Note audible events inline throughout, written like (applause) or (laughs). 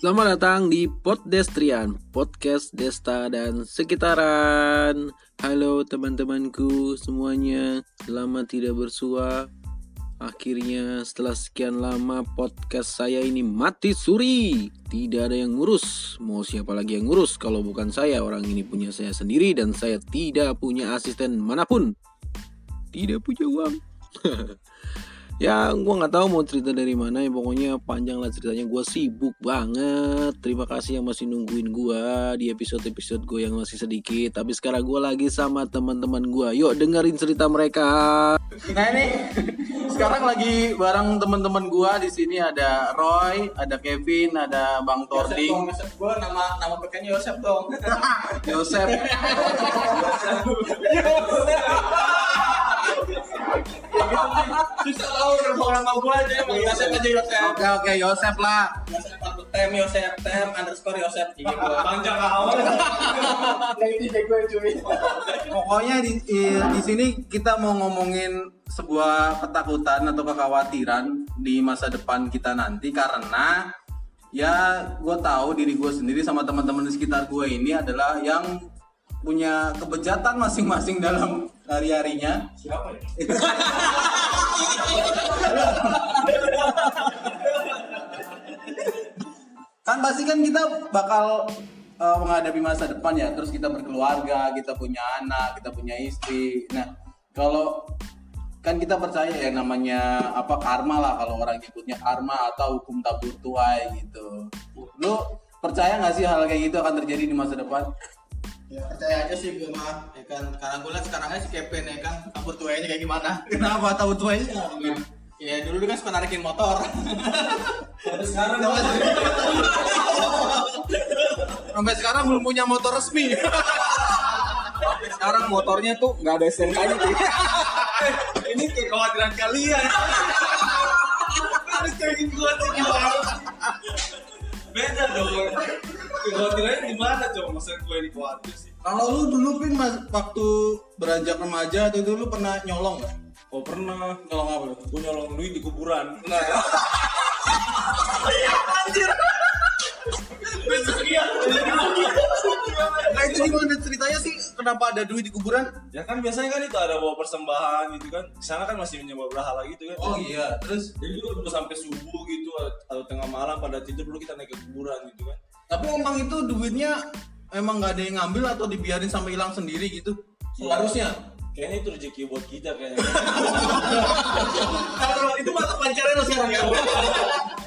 Selamat datang di Poddestrian, podcast Desta dan sekitaran. Halo teman-temanku semuanya, lama tidak bersua. Akhirnya setelah sekian lama podcast saya ini mati suri Tidak ada yang ngurus Mau siapa lagi yang ngurus kalau bukan saya Orang ini punya saya sendiri dan saya tidak punya asisten mana pun Tidak punya uang (laughs) ya gue nggak tahu mau cerita dari mana ya. Pokoknya panjang lah ceritanya. Gue sibuk banget. Terima kasih yang masih nungguin gue di episode episode gue yang masih sedikit. Tapi sekarang gue lagi sama teman-teman gue yuk dengerin cerita mereka. Nah ini. (laughs) Sekarang lagi bareng teman-teman gue di sini ada Roy ada Kevin ada Bang Tording. Yosep. Gue nama nama pekannya Yosep dong. (laughs) (laughs) Yosep Susah tau nama gue aja emang Yosep aja Yosep. oke oke Yosep lah Yosep satu tem Yosep tem underscore Yosep gue. Panjang awal. Ini gue cuy. pokoknya di, di, di sini kita mau ngomongin sebuah ketakutan atau kekhawatiran di masa depan kita nanti karena ya gue tahu diri gue sendiri sama teman-teman di sekitar gue ini adalah yang punya kebejatan masing-masing dalam hari-harinya. Siapa ya? kan pasti kan kita bakal uh, menghadapi masa depan ya. Terus kita berkeluarga kita punya anak kita punya istri. Nah kalau kan kita percaya yang namanya apa karma lah kalau orang nyebutnya karma atau hukum tabur tuai gitu. Lu percaya nggak sih hal kayak gitu akan terjadi di masa depan Ya percaya aja sih gue mah. Ya kan karena gue liat sekarangnya si Kevin ya kan kabur tuanya kayak gimana. (laughs) kenapa tahu tuainya Ya dulu dia kan suka narikin motor. Sampai sekarang sampai sekarang belum punya motor resmi (laughs) sekarang motornya tuh nggak ada STNK-nya cuy. (laughs) Ini kekhawatiran kalian. Harus kayak gue sih gimana? Beda dong. Kekhawatirannya gimana coba masa gue ini khawatir sih? Kalau lu dulu pin mas waktu beranjak remaja atau dulu pernah nyolong nggak Oh pernah nyolong apa gue nyolong duit di kuburan. Enggak ya? Nah itu gimana ceritanya sih kenapa ada duit di kuburan? Ya kan biasanya kan itu ada bawa persembahan gitu kan. Di sana kan masih menyembah berhala gitu kan. Oh iya, terus Jadi dulu dulu sampai subuh gitu atau tengah malam pada tidur dulu kita naik ke kuburan gitu kan. tapi emang itu duitnya emang nggak ada yang ngambil atau dibiarin sampai hilang sendiri gitu? Seharusnya. Kayaknya itu rezeki buat kita kayaknya. (laughs) Kalau itu mata pancarnya lo sekarang ya.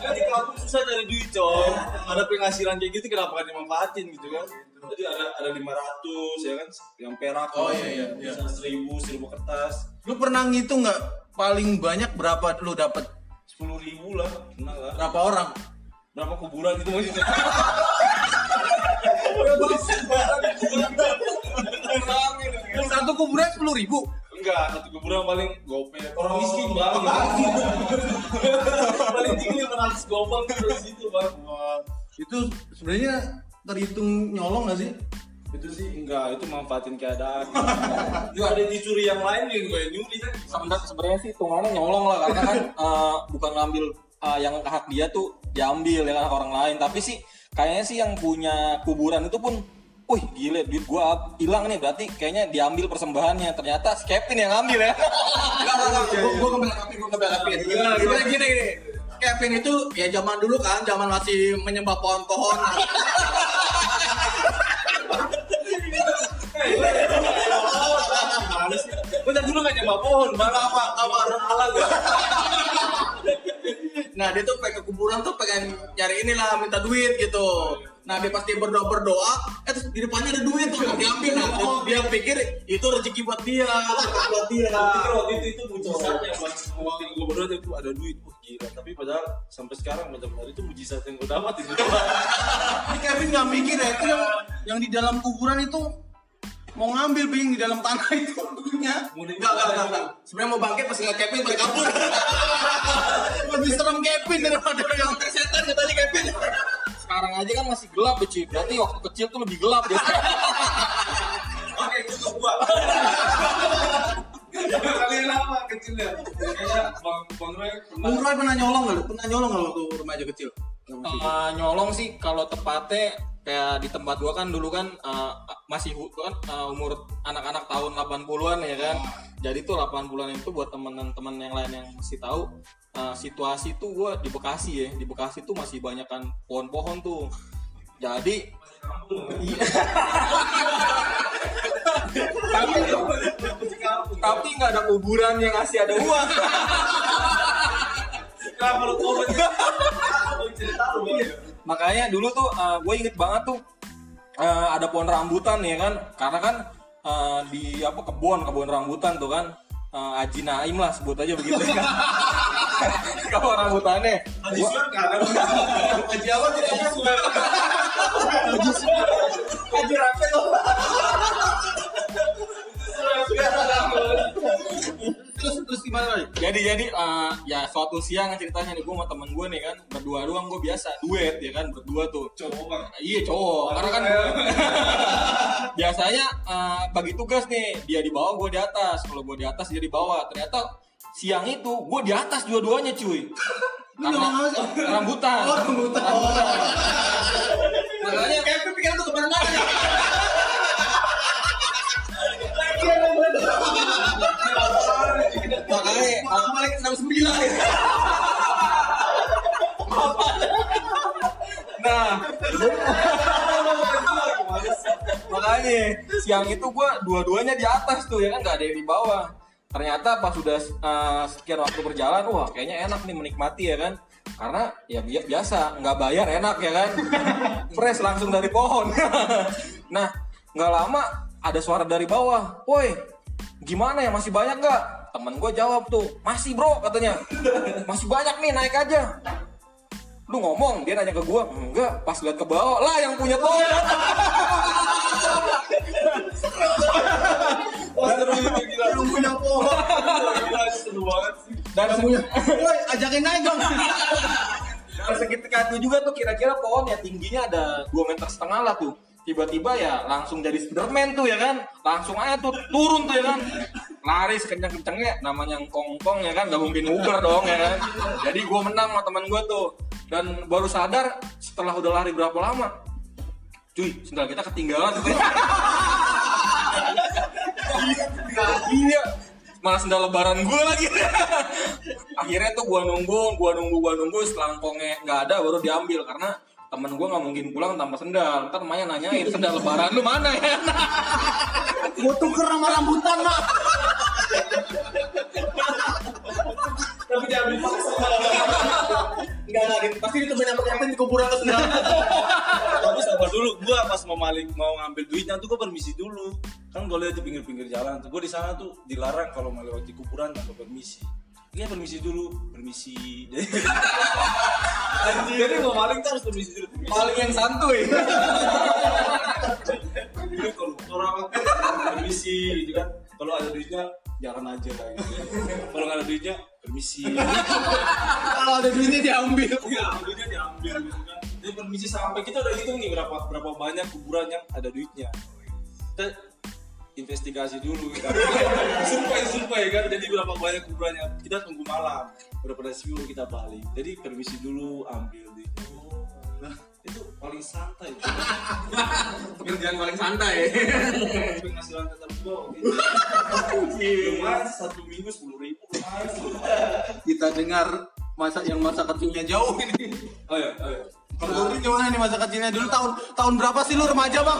kan di kampung susah cari duit coy. Ada penghasilan kayak gitu kenapa kan dimanfaatin gitu kan. Jadi ada ada 500 ya kan yang perak Oh, iya, iya, iya. 1000 1000 kertas Lu pernah ngitung nggak paling banyak berapa lu dapat 10 ribu lah pernah lah berapa orang? berapa kuburan gitu maksudnya (laughs) Satu kuburan sepuluh ribu. enggak satu kuburan paling gope orang miskin. Banget paling tinggi 500 gopal gitu di situ bang. Itu sebenarnya terhitung nyolong nggak sih? itu sih enggak. Itu manfaatin keadaan. Juga ada dicuri yang lain yang gue nyuri kan. Sebenarnya sebenarnya sih hitungannya nyolong lah karena kan eh, bukan ngambil eh, yang hak dia tuh diambil ya kan orang lain. Tapi sih kayaknya sih yang punya kuburan itu pun Wih gile duit gua hilang nih berarti kayaknya diambil persembahannya ternyata si Kevin yang ngambil ya Enggak, enggak, gue ngebela Kevin, gue ngebela Kevin. Gimana gini, gini. Kevin itu ya zaman dulu kan, zaman masih menyembah pohon-pohon. dari dulu gak nyembah pohon malah apa apa berhala gue Nah dia tuh pengen ke kuburan tuh pengen nyari inilah minta duit gitu. Nah dia pasti berdoa berdoa, eh terus di depannya ada duit tuh diambil. Nah dia, dia pikir itu rezeki buat dia, rezeki buat dia. Pikir waktu itu itu mujizatnya buat waktu gue berdua itu ada duit wah gila tapi padahal sampai sekarang macam hari itu mujizat yang gue dapat itu (laughs) Ini Kevin nggak mikir ya itu yang, yang di dalam kuburan itu mau ngambil bing di dalam tanah itu. Mulai- Enggak, enggak, enggak. Sebenarnya mau bangkit pas ngeliat Kevin balik kabur. (laughs) Lebih serem Kevin daripada yang Setan katanya Kevin. sekarang aja kan masih gelap ya cuy berarti waktu kecil tuh lebih gelap ya (laughs) oke cukup gua kalian apa kecilnya bang bang Roy pernah Bung Roy pernah nyolong nggak? Pernah nyolong nggak waktu remaja kecil? Eh, nyolong sih kalau tepatnya kayak di tempat gua kan dulu kan eh, masih kan eh, umur anak-anak tahun 80-an ya kan. Jadi tuh 80-an itu buat teman-teman yang lain yang masih tahu eh, situasi tuh gua di Bekasi ya. Di Bekasi tuh masih banyak kan pohon-pohon tuh. Jadi tapi tapi nggak ada kuburan yang ngasih ada uang. Kenapa lu komen? cerita lu. Makanya dulu tuh gue inget banget tuh eh, ada pohon rambutan ya kan? Karena kan eh, di apa kebun kebun rambutan tuh kan eh, Aji Naim lah sebut aja begitu kan? (laughs) Kebun rambutannya. Kan? Haji apa tidak jadi jadi eh, ya suatu siang ceritanya nih gue sama temen gue nih kan berdua doang gue biasa duet ya kan berdua tuh Cowok bang. Iya cowok, karena kan (laughs) biasanya eh, bagi tugas nih dia di bawah, gue di atas. Kalau gue di atas dia di bawah. Ternyata siang itu gue di atas dua-duanya cuy. (laughs) Karena rambutan. Oh, rambutan. Makanya Kayak pikiran tuh ke mana-mana Balik enam sembilan. nah makanya siang itu gue dua-duanya di atas tuh ya kan? Nggak ada yang di bawah. Ternyata pas sudah eh, sekian waktu berjalan wah kayaknya enak nih menikmati ya kan? Karena ya bi- biasa nggak bayar enak ya kan? Fresh langsung dari pohon. Nah nggak lama ada suara dari bawah. Woi gimana ya? Masih banyak nggak temen gue jawab tuh masih bro katanya masih banyak nih naik aja lu ngomong dia nanya ke gua enggak pas lihat ke bawah lah yang punya gila. Belum punya pohon. Seru banget sih. dan Punya. Woi, ajakin naik dong. dan seketika itu juga tuh kira-kira pohon ya tingginya ada 2 meter setengah lah tuh tiba-tiba ya langsung jadi Spiderman tuh ya kan langsung aja tuh turun tuh ya kan lari sekencang-kencangnya namanya kongkong ya kan? Gak mungkin uber dong ya kan? Jadi gua menang sama teman gua tuh. Dan baru sadar setelah udah lari berapa lama cuy sendal kita ketinggalan. Iya malah sendal lebaran gue lagi. Akhirnya tuh gua nunggu gua nunggu gua nunggu setelah kongnya nggak ada baru diambil. Karena temen gua nggak mungkin pulang tanpa sendal. Ntar emaknya nanyain sendal lebaran lu mana ya? Gua tuker sama rambutan, Mak. Di kuburan terus (laughs) enggak. Tapi sabar dulu, gua pas mau maling mau ngambil duitnya tuh gua permisi dulu. Kan gua lihat di pinggir-pinggir jalan tuh. Gua di sana tuh dilarang kalau melewati kuburan tanpa permisi. Iya permisi dulu, permisi. (laughs) Anjir. Jadi mau maling tuh harus permisi dulu. Permisi. paling yang santuy Jadi (laughs) kalau orang permisi gitu kan. Kalau ada duitnya jangan aja lah (laughs) gitu. Kalau nggak ada duitnya permisi. (laughs) Kalau ada duitnya diambil. Iya, duitnya diambil gitu kan. Jadi permisi sampai kita udah hitung nih berapa berapa banyak kuburan yang ada duitnya. Kita investigasi dulu (laughs) kita. survei survei kan. Jadi berapa banyak kuburannya. Kita tunggu malam. Udah pada siu kita balik. Jadi permisi dulu ambil duitnya. Nah, itu paling santai. (laughs) kerjaan paling santai Penghasilan tetap gua. Gitu. Lumayan satu minggu sepuluh ribu. Kita dengar masa yang masa kecilnya jauh ini. Oh ya, oh ya. Kalau lu gimana nih masa kecilnya dulu tahun tahun berapa sih lu remaja, Bang?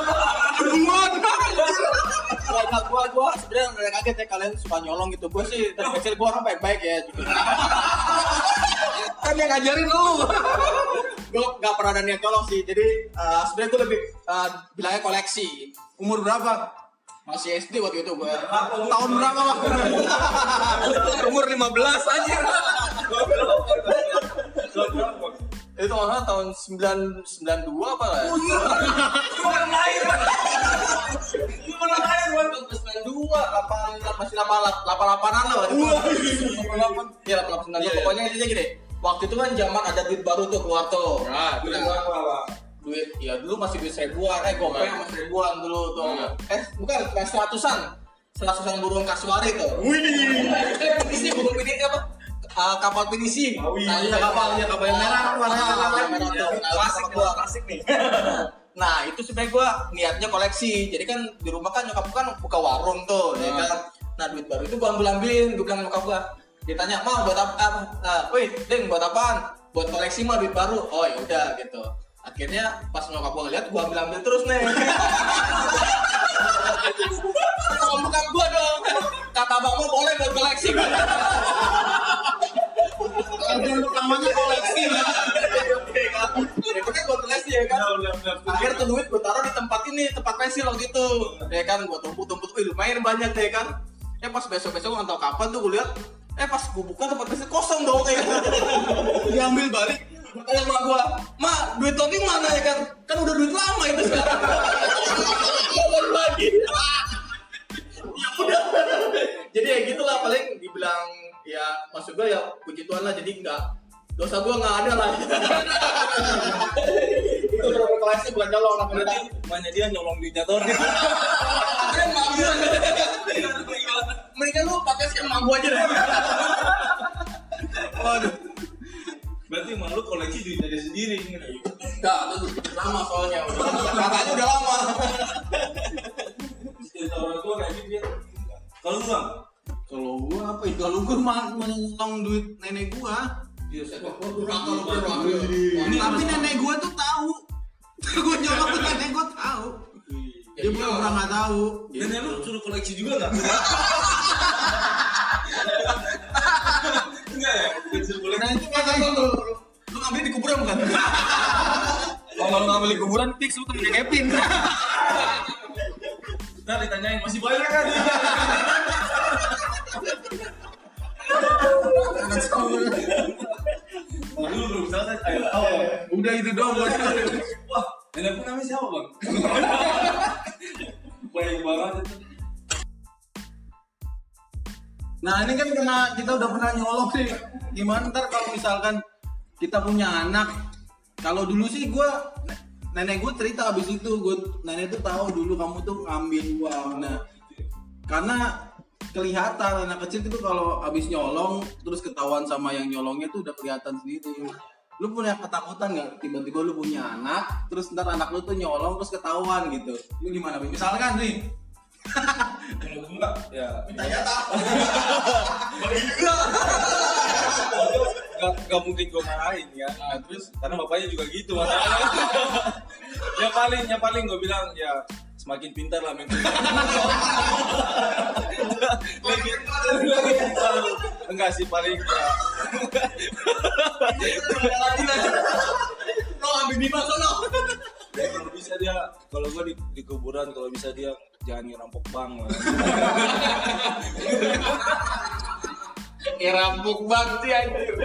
Duluan. Gua gua gua sebenarnya udah kaget ya kalian suka nyolong gitu. Gua sih dari kecil gua orang baik-baik ya. Gitu. kan yang ngajarin lu. Gua gak pernah ada niat nyolong sih. Jadi eh, sebenarnya gua lebih eh, bilangnya koleksi. Umur berapa? Masih SD waktu itu gua. Tahun berapa, Bang? (laughs) umur 15 aja itu masalah tahun 9 92 apa lah? Orang lain Gimana kalian buat 92 kapan masih 88 88-an lah waktu itu. 88 ya 88 Iya, iya. pokoknya intinya gini. Waktu itu kan zaman ada duit baru tuh keluar tuh. Ya, duit Nah, duit ya dulu masih duit seribuan eh gopeng Nah. masih seribuan dulu tuh. Nah. Eh bukan kayak seratusan. Seratusan burung kasuari tuh. Wih. Eh, ini burung ini apa? uh, kapal finishing. Oh, iya. Nah, Iya kapal, iya kapal yang merah warnanya Ah, merah. tuh. Nah, Klasik gua klasik nih. (laughs) nah, itu sebenarnya gua niatnya koleksi. Jadi kan di rumah kan nyokap gua kan buka warung tuh, ya kan. Nah, duit baru itu gua ambil ambilin, gua bilang nyokap gua. Ditanya, "Mau buat apa?" Nah, "Wih, Deng, buat apaan?" Buat koleksi mah duit baru. Oh, ya udah gitu. Akhirnya pas nyokap gua ngeliat, gua ambil ambil terus nih. Sama bokap gua dong. Kata abang mau boleh buat koleksi. Tujuan utamanya koleksi ya. Ya kan buat koleksi ya kan. Akhirnya tuh duit gue taruh di tempat ini, tempat pensil waktu itu. Ya kan, gue tumpuk-tumpuk, wih lumayan banyak deh kan. Ya pas besok-besok nggak tahu kapan tuh gue lihat, eh pas gue buka tempat pensil kosong dong ya. Diambil balik. Tanya sama gue, ma duit Tony mana ya kan? Kan udah duit lama itu sekarang. Kapan lagi? ya udah. Jadi ya gitulah paling dibilang ya maksud gue ya puji Tuhan lah jadi nggak dosa gue nggak ada lah. itu berapa kelasnya bukan nyolong anak Berarti banyak dia nyolong duitnya Tony. (laughs) gua aja deh. (laughs) Waduh. Berarti emang lu koleksi duitnya dia sendiri. Enggak, itu lama soalnya. Katanya udah lama. Cerita orang tua kayak gitu ya. Kalau lu bang, Kalau gua apa ya? Kalau gua mah menyolong duit nenek gua. iya saya Ini Tapi nenek gua tuh tahu. (laughs) gua nyolong tuh nenek gua tahu. Dia pura pura nggak tahu. Nenek lu suruh koleksi juga nggak? (laughs) Enggak ya? Koleksi. Nah itu makanya lu lu ngambil di kuburan bukan? Kalau lu ngambil di kuburan fix lu temennya Kevin. Ntar ditanyain masih banyak kan? Nah, lu belum selesai. Udah itu doang gua. Wah, pun namanya siapa bang? Baik banget itu. Nah ini kan kena kita udah pernah nyolong nih. Gimana ntar kalau misalkan kita punya anak? Kalau dulu sih gua nenek gue cerita abis itu gue nenek tuh tahu dulu kamu tuh ngambil uang. Nah karena kelihatan anak kecil itu kalau abis nyolong terus ketahuan sama yang nyolongnya tuh udah kelihatan sendiri. Lu punya ketakutan nggak tiba-tiba lu punya anak terus ntar anak lu tuh nyolong terus ketahuan gitu. Lu gimana? Misalkan nih (laughs) Kalau gue enggak, ya Minta jatah. (laughs) Gak, gak mungkin gue marahin ya. Nah, terus karena bapaknya juga gitu masalahnya. (laughs) Ya paling ya paling gue bilang ya semakin pintar lah main lagi enggak sih paling ya. Lo ambil lo? ya, kalau bisa dia kalau gue di, di kuburan kalau bisa dia jangan ngerampok. Ya (laughs) rampuk banget sih anjir.